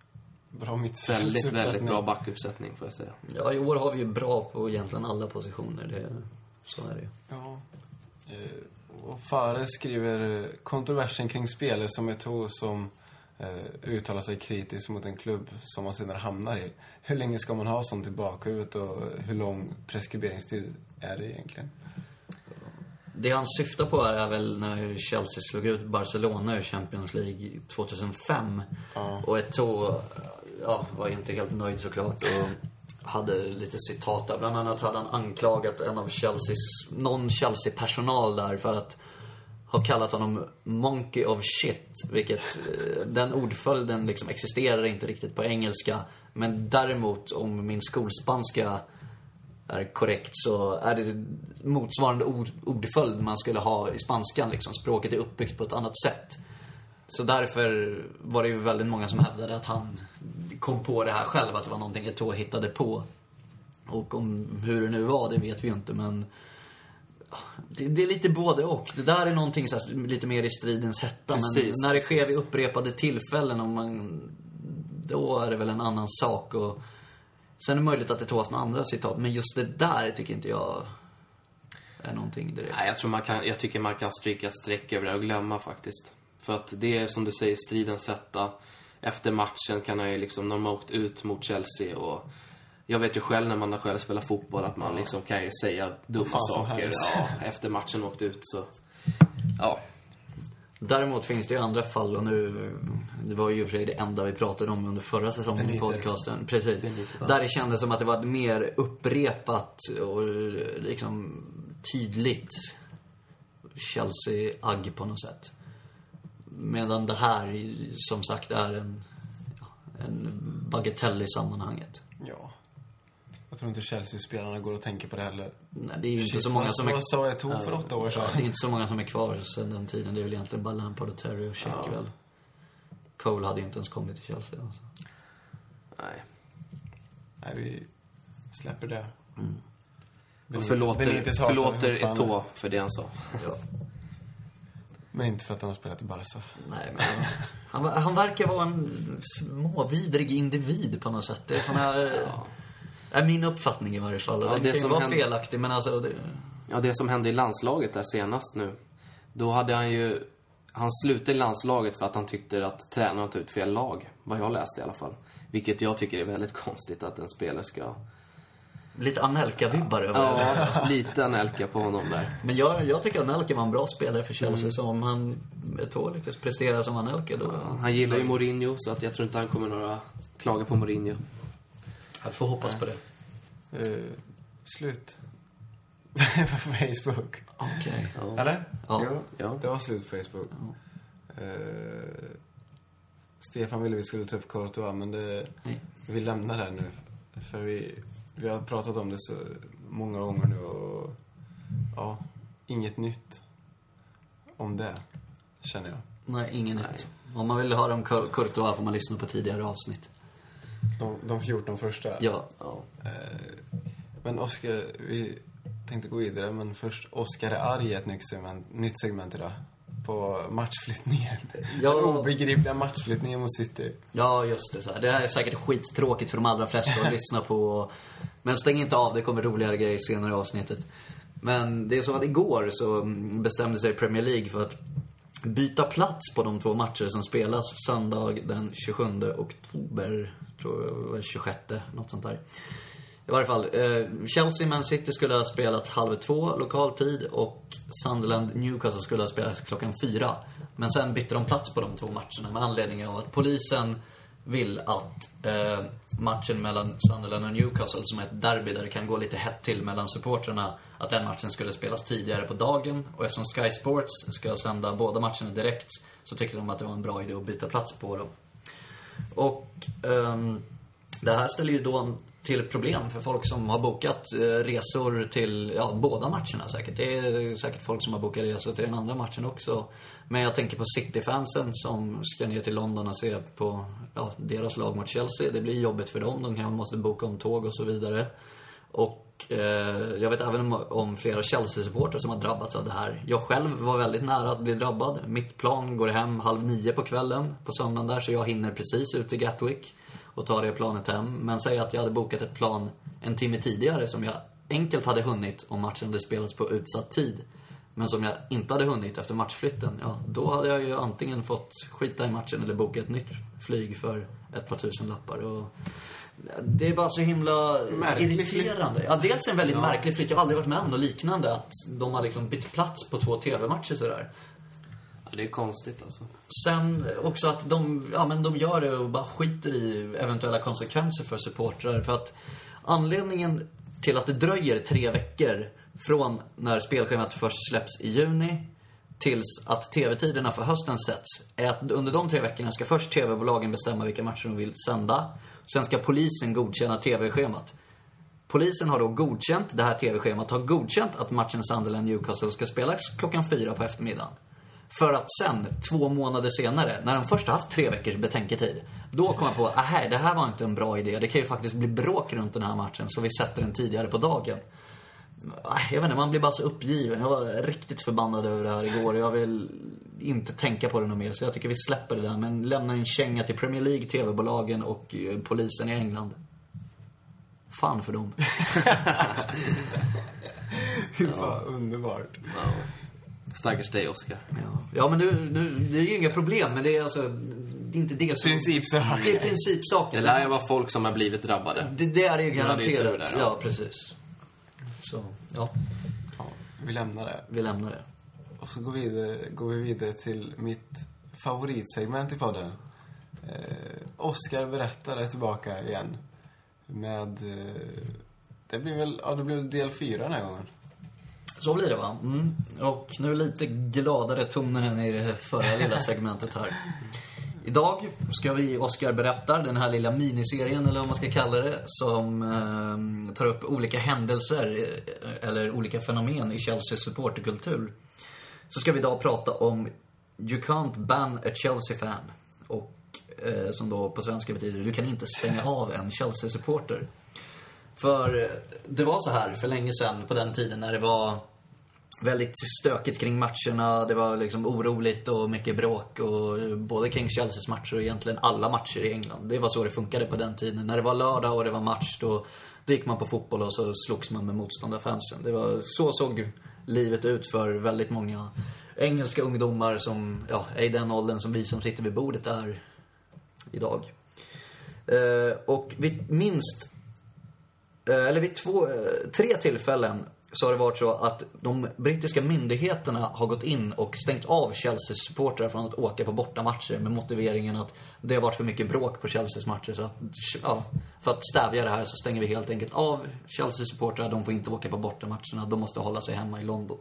Bra Väldigt, mittfältsuppsättning. väldigt bra backuppsättning får jag säga. Ja, i år har vi ju bra på egentligen alla positioner. Det, så är det ju. Ja. Eh, Och Fares skriver eh, kontroversen kring spelare som Eto'o som eh, uttalar sig kritiskt mot en klubb som man sedan hamnar i. Hur länge ska man ha sånt i bakhuvudet och hur lång preskriberingstid är det egentligen? Det han syftar på är väl när Chelsea slog ut Barcelona ur Champions League 2005. Ja. Och Eto'o ja, var ju inte helt nöjd såklart och hade lite citat där. Bland annat hade han anklagat en av Chelseas, någon Chelsea-personal där för att ha kallat honom Monkey of Shit. Vilket, eh, den ordföljden liksom existerar inte riktigt på engelska. Men däremot, om min skolspanska är korrekt så är det motsvarande ord, ordföljd man skulle ha i spanskan liksom. Språket är uppbyggt på ett annat sätt. Så därför var det ju väldigt många som hävdade att han kom på det här själv, att det var någonting Eto'o hittade på. Och om hur det nu var, det vet vi ju inte men det, det är lite både och. Det där är någonting så här, lite mer i stridens hetta. Precis, men när det sker vid precis. upprepade tillfällen, om man, då är det väl en annan sak. Och, sen är det möjligt att det tog haft några andra citat, men just det där tycker inte jag är någonting direkt. Nej, jag, tror man kan, jag tycker man kan stryka ett streck över det och glömma faktiskt. För att det är som du säger, striden sätta. Efter matchen kan han ju liksom, när de har åkt ut mot Chelsea och jag vet ju själv när man har själv spelat fotboll att man liksom kan ju säga dumma saker ja, efter matchen åkt ut så. Ja. Däremot finns det ju andra fall och nu, det var ju i och för sig det enda vi pratade om under förra säsongen i podcasten. Precis. Benitez, ja. Där det kändes som att det var ett mer upprepat och liksom tydligt Chelsea-agg på något sätt. Medan det här, som sagt, är en, ja, en bagatell i sammanhanget. Ja. Jag tror inte Chelsea-spelarna går och tänker på det heller. Nej, det är ju inte Shit, så många som är... Vad sa Eto'o för åtta år Ja, sedan? det är inte så många som är kvar sedan den tiden. Det är väl egentligen bara Lampard och Terry och Sheck väl. Cole hade ju inte ens kommit till Chelsea. Alltså. Nej. Nej, vi släpper det. Och förlåter, förlåter. Eto'o för det han sa. Ja. Men inte för att han har spelat i Barca. Nej, men han, han verkar vara en småvidrig individ på något sätt. Det är sån här... Är min uppfattning i varje fall. Ja, den det kan ju som vara händer- felaktig, men alltså... Det, Ja, det som hände i landslaget där senast nu. Då hade han ju... Han slutade i landslaget för att han tyckte att tränaren tog ut fel lag. Vad jag läste i alla fall. Vilket jag tycker är väldigt konstigt att en spelare ska... lite Anelka-vibbar över det. Ja, lite Anelka på honom där. Men jag, jag tycker att Anelka var en bra spelare för Chelsea. Mm. Så om han Eto'o lyckas prestera som Anelka då... Han gillar ju Mourinho, så att jag tror inte han kommer några klaga på Mourinho. Jag får hoppas på det. Uh, slut. på Facebook. Okej. Ja. Eller? Ja. Jo, Ja. det var slut på Facebook. Eh, Stefan ville vi skulle ta upp Courtois, men det, vi lämnar det här nu. För vi, vi har pratat om det så många gånger nu och ja, inget nytt om det, känner jag. Nej, ingen nytt. Om man vill höra om Cour- Courtois får man lyssna på tidigare avsnitt. De, de 14 första. Ja. Ja. Eh, men Oskar, vi tänkte gå vidare, men först Oskar är arg i ett nytt segment, nytt segment idag. På matchflyttningen. Ja. Den obegripliga matchflyttningen mot City. Ja, just det. Så här. Det här är säkert skittråkigt för de allra flesta att lyssna på. Men stäng inte av, det kommer roligare grejer senare i avsnittet. Men det är så att igår så bestämde sig Premier League för att byta plats på de två matcher som spelas söndag den 27 oktober, tror jag, eller 26, något sånt där. I varje fall, eh, Chelsea Man City skulle ha spelat halv två lokal tid och Sunderland Newcastle skulle ha spelat klockan fyra. Men sen bytte de plats på de två matcherna med anledning av att polisen vill att eh, matchen mellan Sunderland och Newcastle, som är ett derby där det kan gå lite hett till mellan supportrarna, att den matchen skulle spelas tidigare på dagen. Och eftersom Sky Sports ska sända båda matcherna direkt så tyckte de att det var en bra idé att byta plats på dem. Och ehm, det här ställer ju då till problem för folk som har bokat eh, resor till ja, båda matcherna säkert. Det är säkert folk som har bokat resor till den andra matchen också. Men jag tänker på City-fansen som ska ner till London och se på ja, deras lag mot Chelsea. Det blir jobbigt för dem. De kanske måste boka om tåg och så vidare. Och eh, jag vet även om, om flera Chelsea-supportrar som har drabbats av det här. Jag själv var väldigt nära att bli drabbad. Mitt plan går hem halv nio på kvällen på söndagen där, så jag hinner precis ut till Gatwick och ta det planet hem. Men säg att jag hade bokat ett plan en timme tidigare som jag enkelt hade hunnit om matchen hade spelats på utsatt tid. men som jag inte hade hunnit efter matchflytten, ja, då hade jag ju antingen fått skita i matchen eller boka ett nytt flyg för ett par tusen lappar. Och det är bara så himla Märklig irriterande. Ja, dels en väldigt märklig flytt. Jag har aldrig varit med om något liknande. Att de har liksom bytt plats på två TV-matcher sådär. Det är konstigt alltså. Sen också att de, ja, men de gör det och bara skiter i eventuella konsekvenser för supportrar. För att anledningen till att det dröjer tre veckor från när spelschemat först släpps i juni tills att TV-tiderna för hösten sätts är att under de tre veckorna ska först TV-bolagen bestämma vilka matcher de vill sända. Sen ska polisen godkänna TV-schemat. Polisen har då godkänt det här TV-schemat, har godkänt att matchen Sunderland-Newcastle ska spelas klockan fyra på eftermiddagen. För att sen, två månader senare, när de först har haft tre veckors betänketid, då kom jag på, aha, det här var inte en bra idé. Det kan ju faktiskt bli bråk runt den här matchen, så vi sätter den tidigare på dagen. Ah, Jag vet inte, man blir bara så uppgiven. Jag var riktigt förbannad över det här igår. Jag vill inte tänka på det något mer, så jag tycker vi släpper det där. Men lämnar en känga till Premier League, TV-bolagen och eh, polisen i England. Fan för dem. Fy fan, underbart. Ja. Stackars dig, Oscar. Ja, ja men nu, nu, det är ju inga problem, men det är alltså, det är inte det som... Principsak. Det är principsaken. Det lär ju vara folk som har blivit drabbade. Det, det är ju Ja, garanterat. där, ja. ja. precis. Så, ja, Vi lämnar det. vi lämnar det. Och så går vi vidare, går vi vidare till mitt favoritsegment i podden. Eh, Oscar berättar är tillbaka igen. Med... Eh, det blir väl, ja det blir del fyra den här gången. Så blir det va? Mm. Och nu är lite gladare toner än i det förra lilla segmentet här. Idag ska vi, Oscar berättar, den här lilla miniserien, eller vad man ska kalla det, som eh, tar upp olika händelser eh, eller olika fenomen i Chelseas supporterkultur. Så ska vi idag prata om You can't ban a Chelsea fan. Och eh, som då på svenska betyder du kan inte stänga av en Chelsea-supporter. För eh, det var så här för länge sedan på den tiden när det var väldigt stökigt kring matcherna. Det var liksom oroligt och mycket bråk. Och både kring Chelseas matcher och egentligen alla matcher i England. Det var så det funkade på den tiden. När det var lördag och det var match då, då gick man på fotboll och så slogs man med motståndarfansen. Det var, så såg livet ut för väldigt många engelska ungdomar som ja, är i den åldern som vi som sitter vid bordet är idag. Eh, och vid minst Eh, eller vid två, eh, tre tillfällen så har det varit så att de brittiska myndigheterna har gått in och stängt av Chelseas supportrar från att åka på bortamatcher med motiveringen att det har varit för mycket bråk på Chelseas matcher. Så att, ja, för att stävja det här så stänger vi helt enkelt av Chelseas supportrar. De får inte åka på bortamatcherna. De måste hålla sig hemma i London.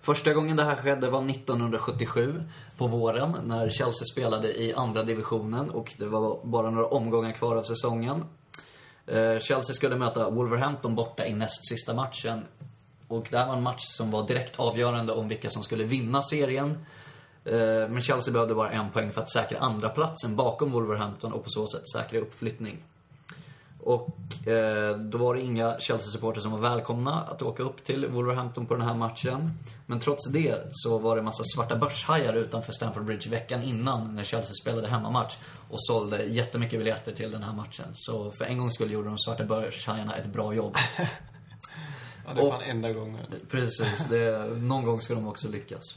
Första gången det här skedde var 1977 på våren när Chelsea spelade i andra divisionen och det var bara några omgångar kvar av säsongen. Eh, Chelsea skulle möta Wolverhampton borta i näst sista matchen. Och det här var en match som var direkt avgörande om vilka som skulle vinna serien. Eh, men Chelsea behövde bara en poäng för att säkra andra platsen bakom Wolverhampton och på så sätt säkra uppflyttning. Och eh, då var det inga Chelsea-supportrar som var välkomna att åka upp till Wolverhampton på den här matchen. Men trots det så var det en massa svarta börshajar utanför Stamford Bridge veckan innan när Chelsea spelade hemmamatch och sålde jättemycket biljetter till den här matchen. Så för en gångs skull gjorde de svarta börshajarna ett bra jobb. Ja, det Och- fan enda gången. Precis, det, någon gång ska de också lyckas.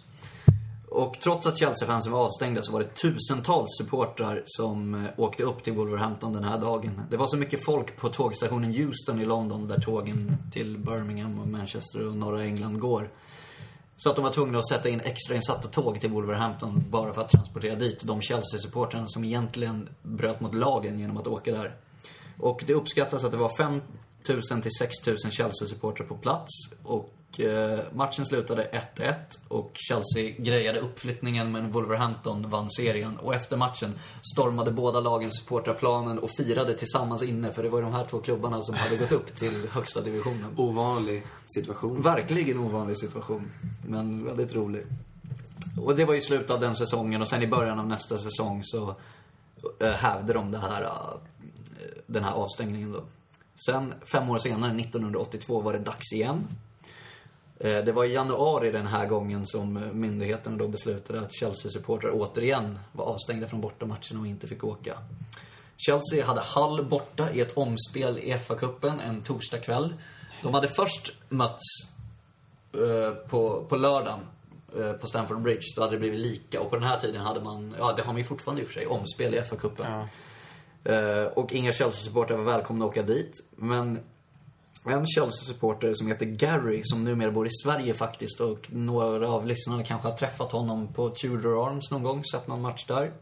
Och trots att Chelsea-fansen var avstängda så var det tusentals supportrar som eh, åkte upp till Wolverhampton den här dagen. Det var så mycket folk på tågstationen Houston i London där tågen till Birmingham och Manchester och norra England går. Så att de var tvungna att sätta in extrainsatta tåg till Wolverhampton bara för att transportera dit de Chelsea-supportrarna som egentligen bröt mot lagen genom att åka där. Och det uppskattas att det var 5 000 till 6 000 Chelsea-supportrar på plats. Och matchen slutade 1-1 och Chelsea grejade uppflyttningen men Wolverhampton vann serien. Och efter matchen stormade båda lagens supportrar planen och firade tillsammans inne för det var ju de här två klubbarna som hade gått upp till högsta divisionen. Ovanlig situation. Verkligen ovanlig situation, men väldigt rolig. Och det var i slutet av den säsongen och sen i början av nästa säsong så äh, hävde de det här, eh, den här avstängningen då. Sen, fem år senare, 1982, var det dags igen. Eh, Det var i januari den här gången som myndigheterna då beslutade att Chelsea-supportrar återigen var avstängda från bortamatcherna och inte fick åka. Chelsea hade Hull borta i ett omspel i FA-cupen en torsdagkväll. De hade först mötts eh, på, på lördagen eh, på Stamford Bridge, då hade det blivit lika. Och på den här tiden hade man, ja det har man ju fortfarande i och för sig, omspel i FA-cupen. Ja. Och inga Chelsea-supportrar var välkomna att åka dit. Men en Chelsea-supporter som heter Gary, som numera bor i Sverige faktiskt och några av lyssnarna kanske har träffat honom på Tudor Arms någon gång, sett någon match där.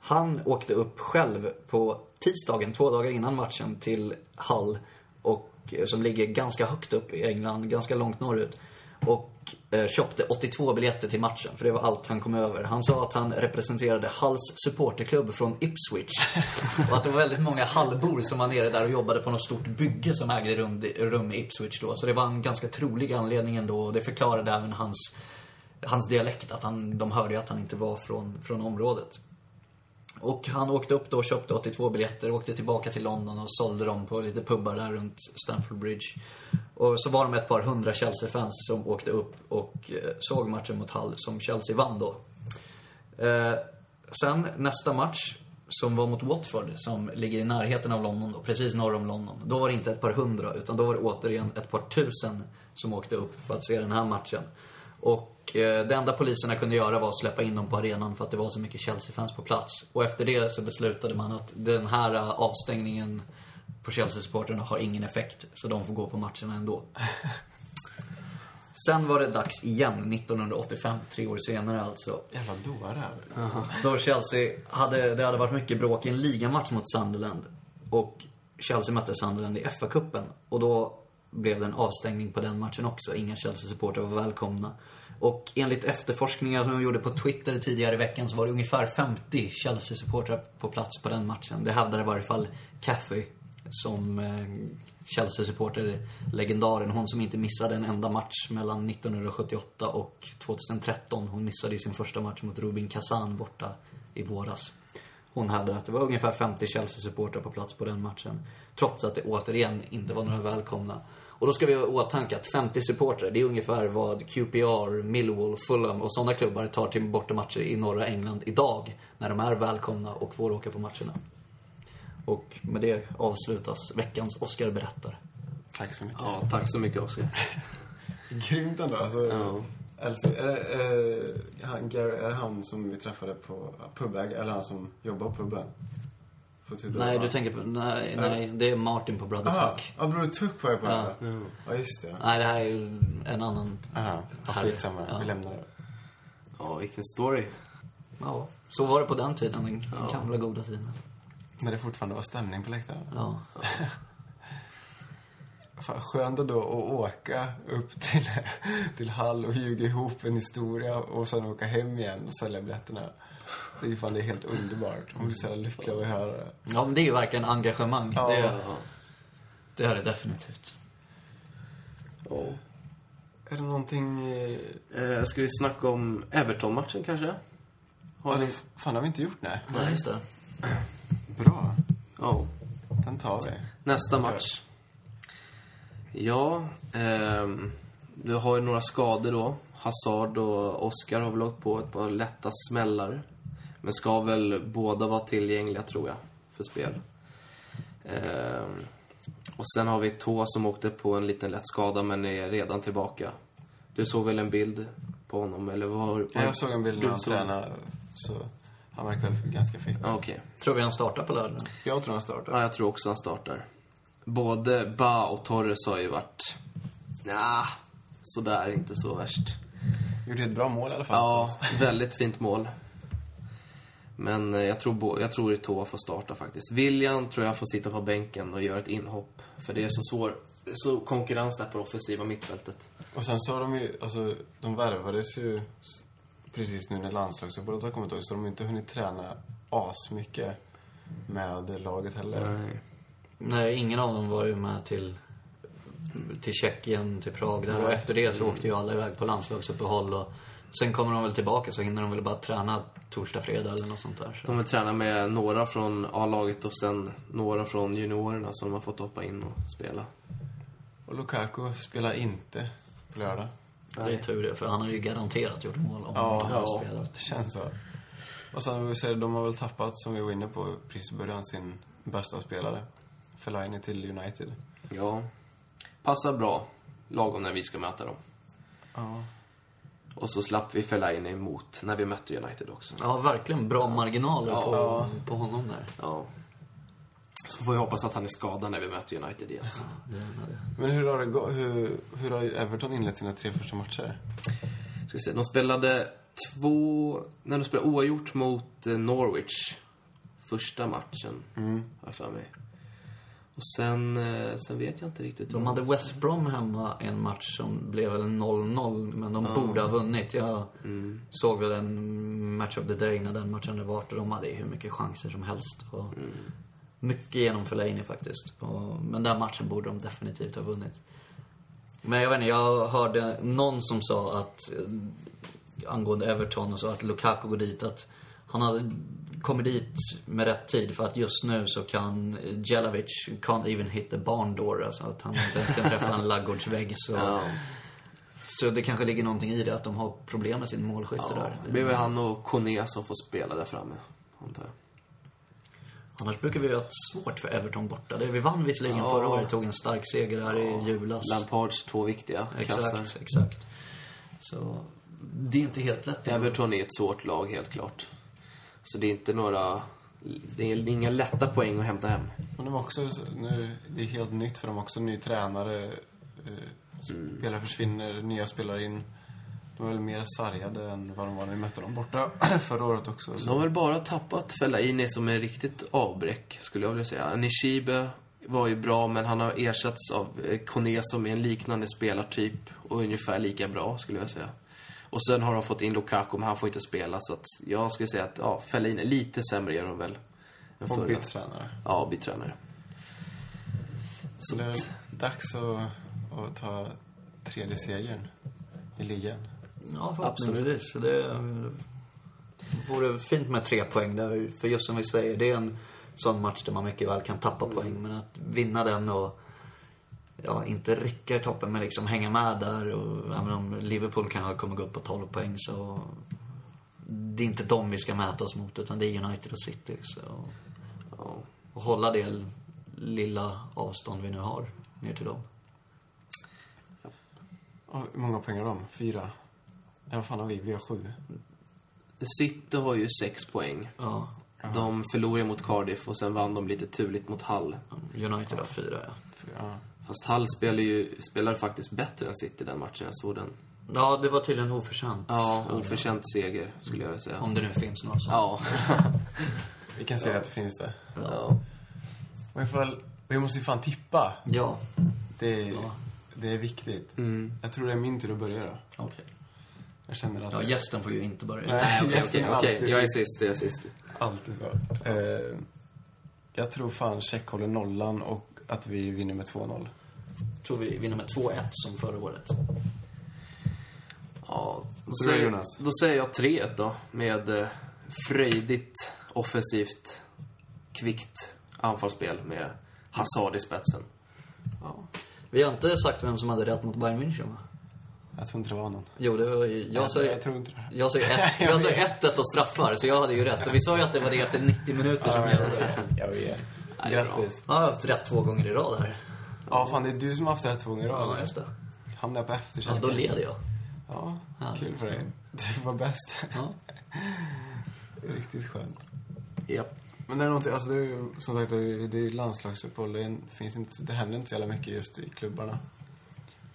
Han åkte upp själv på tisdagen, två dagar innan matchen, till Hull. Och, eh, som ligger ganska högt upp i England, ganska långt norrut. Och köpte 82 biljetter till matchen, för det var allt han kom över. Han sa att han representerade Hulls supporterklubb från Ipswich. och att det var väldigt många Hallbor som var nere där och jobbade på något stort bygge som ägde rum, rum i Ipswich då. Så det var en ganska trolig anledning ändå. Och det förklarade även hans, hans dialekt, att han, de hörde ju att han inte var från, från området. Och han åkte upp då och köpte 82 biljetter, åkte tillbaka till London och sålde dem på lite pubbar där runt Stamford Bridge. Och så var de ett par hundra Chelsea-fans som åkte upp och eh, såg matchen mot Hull som Chelsea vann då. Eh, sen nästa match, som var mot Watford, som ligger i närheten av London då, precis norr om London. Då var det inte ett par hundra, utan då var det återigen ett par tusen som åkte upp för att se den här matchen. Och det enda poliserna kunde göra var att släppa in dem på arenan för att det var så mycket Chelsea-fans på plats. Och efter det så beslutade man att den här eh, avstängningen på Chelsea-supporterna har ingen effekt, så de får gå på matcherna ändå. Sen var det dags igen, 1985, tre år senare alltså. Jävla dårar. Då Chelsea hade, det hade varit mycket bråk i en ligamatch mot Sunderland. Och Chelsea mötte Sunderland i FA-cupen. Och då blev det en avstängning på den matchen också. Inga Chelsea-supportrar var välkomna. Och enligt efterforskningar som de gjorde på Twitter tidigare i veckan så var det ungefär 50 Chelsea-supportrar på plats på den matchen. Det hävdade i varje fall Cathy, som eh, Chelsea-supporter, legendaren. Hon som inte missade en enda match mellan 1978 och 2013. Hon missade ju sin första match mot Rubin Kazan borta i våras. Hon hävdade att det var ungefär 50 Chelsea-supportrar på plats på den matchen. Trots att det återigen inte var några välkomna. Och då ska vi ha i åtanke att 50 supportrar, det är ungefär vad QPR, Millwall, Fulham och sådana klubbar tar till bortamatcher i norra England idag. När de är välkomna och får åka på matcherna. Och med det avslutas veckans Oscar berättar. Tack så mycket. Ja, tack så mycket Oskar. Grymt ändå. Alltså, Ja. Elsie, är, det, eh, han, Gary, är det han som vi träffade på pubäg eller han som jobbar på puben? Tudor, Nej, va? du tänker på... Nej, nej, det är Martin på Brother Aha, Tuck. ja, Bror Tuck var jag på. Ja. Ja, just det. Nej, det här är ju en annan... Aha, ja, skitsamma. Ja. Vi lämnar det. Ja, vilken story. Ja, så var det på den tiden, den Ja. gamla goda tiden. När det fortfarande var stämning på läktaren. Ja. Fan, skönt ändå att åka upp till, till Hall och ljuga ihop en historia och sen åka hem igen och sälja biljetterna. Det är ju fan det är helt underbart. Man blir så jävla lycklig av att höra det. Ja, men det är ju verkligen engagemang. Ja. Det, Ja. det är det definitivt. Ja. Är det någonting... eh, Eh, ska vi snacka om Everton-matchen kanske? Har Ja, ni... det, fan, det har vi inte gjort, nej. Nej, just det. Bra. Ja. Den tar vi. Nästa match. Ja, ehm, du har ju några skador då. Hazard och Oscar har väl åkt på ett par lätta smällar. Men ska väl båda vara tillgängliga, tror jag, för spel. Ehm, och sen har vi Tå som åkte på en liten lätt skada, men är redan tillbaka. Du såg väl en bild på honom, eller vad? Ja, jag såg en bild när han såg- tränade, så han verkar väl ganska fit. Ja, Okej. Tror vi han startar på lördag? Jag tror han startar. Ja, jag tror också han startar. Både Ba och Torres har ju varit... Ja, sådär, inte så värst. Gjorde ett bra mål i alla fall. Ja, väldigt fint mål. Men eh, jag tror, jag tror Eto'o får starta faktiskt. William tror jag får sitta på bänken och göra ett inhopp. För det är så svår, så konkurrens där på det offensiva mittfältet. Och sen så har de ju, alltså, de värvades ju precis nu när landslagsuppehållet har kommit också, så de har inte hunnit träna asmycket med laget heller. Nej. Nej, ingen av dem var ju med till, till Tjeckien, till Prag där. Och efter det så åkte ju alla iväg på landslagsuppehåll. Och sen kommer de väl tillbaka så hinner de väl bara träna torsdag, fredag eller något sånt där. Så. De vill träna med några från A-laget och sen några från juniorerna som de har fått hoppa in och spela. Och Lukaku spelar inte på lördag. Det är tur det, för han har ju garanterat gjort mål om Ja, han ja. spelat. Det känns så. Och sen vill säga, de har väl tappat, som vi var inne på precis i början, sin bästa spelare. Fellaini till United. Ja. Passar bra. Lagom när vi ska möta dem. Ja. Och så slapp vi Fellaini emot när vi mötte United också. Ja, verkligen bra marginaler Ja. på, Ja. på honom där. Ja. Så får vi hoppas att han är skadad när vi möter United igen. Det det. Men hur har, det gå- hur, hur har Everton inlett sina tre första matcher? Ska se, de spelade två... När de spelade oavgjort mot eh, Norwich. Första matchen, Mm. har jag för mig. Och sen, eh, sen vet jag inte riktigt. De hade West Brom hemma en match som blev väl 0-0, men de borde ha vunnit. Jag Mm. såg väl en match of the day när den matchen hade varit och de hade ju hur mycket chanser som helst. Och Mycket genom Fellaini faktiskt. Och, men den matchen borde de definitivt ha vunnit. Men jag vet inte, jag hörde någon som sa att eh, angående Everton och så att Lukaku går dit att han hade kommit dit med rätt tid för att just nu så kan Jelavic can't even hit the barn door. Alltså att han inte ens kan träffa en ladugårdsvägg. Så, Ja. så det kanske ligger någonting i det att de har problem med sin målskytte Ja, där. det blir väl han och Kone som får spela där framme, antar jag. Annars brukar vi ha haft svårt för Everton borta. Vi vann visserligen Ja. förra året, tog en stark seger här i julas. Lampards två viktiga Exakt, kassar. exakt. Så det är inte helt lätt. Everton är ett svårt lag, helt klart. Så det är inte några... Det är inga lätta poäng att hämta hem. Men de har också, nu, det är helt nytt för dem också. Ny tränare. Eh, spelare försvinner, nya spelare in. De är väl mer sargade än vad de var när vi mötte dem borta förra året också. De Så. har väl bara tappat Fellaini som är riktigt avbräck, skulle jag vilja säga. Nishibe var ju bra, men han har ersatts av eh, Kone som är en liknande spelartyp och ungefär lika bra, skulle jag säga. Och sen har de fått in Lukaku, men han får inte spela, så att jag skulle säga att, ja, Fellaini, lite sämre är de väl. Än Och förra. bytt tränare. Ja, bytt tränare. Så det är dags att, att ta tredje segern i ligan. Ja, förhoppningsvis. Så det vore fint med tre poäng där. För just som vi säger, det är en sån match där man mycket väl kan tappa poäng. Men att vinna den och ja, inte rycka i toppen, men liksom hänga med där. Och, även om Liverpool kanske kommer gå upp på 12 poäng så det är inte dem vi ska mäta oss mot, utan det är United och City. Så, Ja. och hålla det lilla avstånd vi nu har ner till dem. Ja, hur många poäng har de? Fyra? Ja, vad fan har vi? Vi har sju. City har ju sex poäng. Ja, De förlorade mot Cardiff och sen vann de lite turligt mot Hull. United har fyra, ja. Ja. Fast Hull spelar ju, spelar faktiskt bättre än City den matchen. Jag såg den. Ja, det var tydligen oförtjänt. Ja, oförtjänt seger, skulle jag säga. Om det nu finns några sådana. Ja. Vi kan säga att det finns det. ja. Och ifall, vi måste ju fan tippa. Ja, Det är, Ja. det är viktigt. Mm. Jag tror det är min tur att börja då. okej. Jag känner att... Ja, gästen får ju inte börja. Nej, Okej, gästen okej, okej. alltid Jag är sist. sist, jag är sist. Alltid så. Eh, jag tror fan Tjeck håller nollan och att vi vinner med 2-0. Tror vi vinner med 2-1 som förra året. Ja, då säger, då säger jag 3-1 då. Med eh, frejdigt, offensivt, kvickt anfallsspel med Hazard i spetsen. Ja. Vi har inte sagt vem som hade rätt mot Bayern München, va? Jag tror inte det var någon. Jo, det var ju... Jag ju... jag tror inte det. Jag ett- jag ju 1-1 och straffar, så jag hade ju rätt. Och vi sa ju att det var det efter 90 minuter som gällde. Jag vet. Nej, det är bra. Jag har haft rätt två gånger i rad här. Ja, fan det är du som har haft rätt två gånger. Ja, just det. Hamnar på Ja, efterkälken. då leder jag. Ja, Ja. kul för dig. Du var bäst. Ja. Riktigt skönt. Japp. Men det är någonting, alltså det är ju, som sagt, det är, landslagsuppehåll. Det, finns inte, det händer inte så jävla mycket just i klubbarna. Är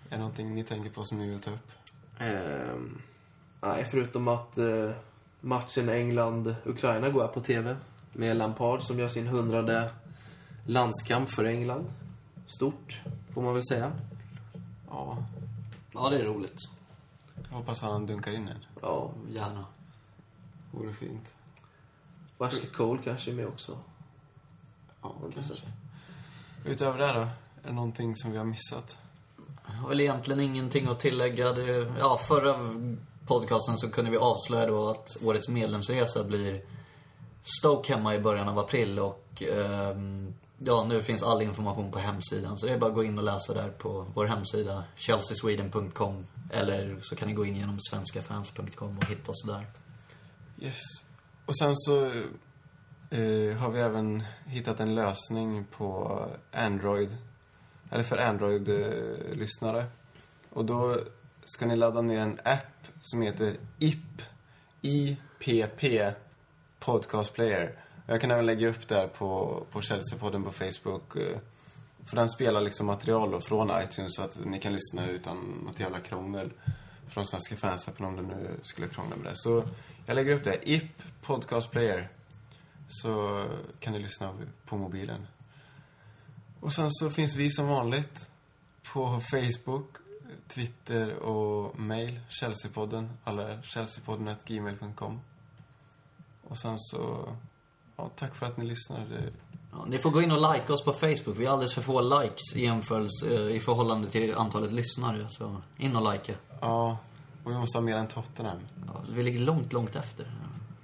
det någonting ni tänker på som ni vill ta upp? Ehm, nej, förutom att eh, matchen England-Ukraina går på TV. Med Lampard som gör sin hundrade landskamp för England. Stort, får man väl säga. Ja, Ja, det är roligt. jag hoppas han dunkar in en. Ja, Gärna. Vore fint. Ashley Cole kanske är med också. Ja, kanske. Utöver det då? Är det någonting som vi har missat? Jag har väl egentligen ingenting att tillägga. Det, ja, förra podcasten så kunde vi avslöja då att årets medlemsresa blir Stoke hemma i början av april och ehm, ja, nu finns all information på hemsidan. Så det är bara att gå in och läsa där på vår hemsida, chelseasweden.com. Eller så kan ni gå in genom svenskafans.com och hitta oss där. Yes. Och sen så eh, har vi även hittat en lösning på Android. Eller för Android-lyssnare. Och då ska ni ladda ner en app som heter IP. IPP Podcast Player. Jag kan även lägga upp det här på, på Chelsea-podden på Facebook. Eh, för den spelar liksom material då från iTunes så att ni kan lyssna utan något jävla krångel från Svenska fansappen om det nu skulle krångla med det. Så jag lägger upp det. IP Podcast Player. Så kan ni lyssna på mobilen. Och sen så finns vi som vanligt på Facebook, Twitter och mail. Chelseapodden. Alla chelseapodden.gmail.com. Och sen så... Ja, tack för att ni lyssnade. Ja, ni får gå in och like oss på Facebook. Vi har alldeles för få likes i jämförelse eh, i förhållande till antalet lyssnare. Så in och likea. Ja, och vi måste ha mer än Tottenham. Ja, vi ligger långt, långt efter.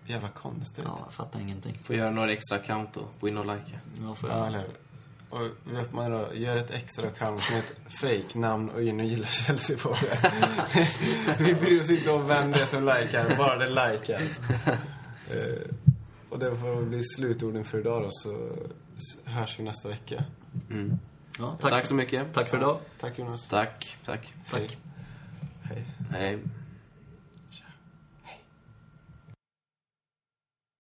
Jävla konstigt. Ja, jag fattar ingenting. Får göra några extra account då. Gå in och likea. Ja, får Ja, jag. eller hur? Och vi uppmanar då, gör ett extra account med ett fake namn och in och gilla Chelsea på det. vi bryr oss inte om vem det är som likar, bara det likas. Och det får bli slutorden för idag då, så hörs vi nästa vecka. Mm. Ja, Tack, tack, så mycket. tack för idag. Tack Jonas. Tack, tack. Tack. Hej. Hej.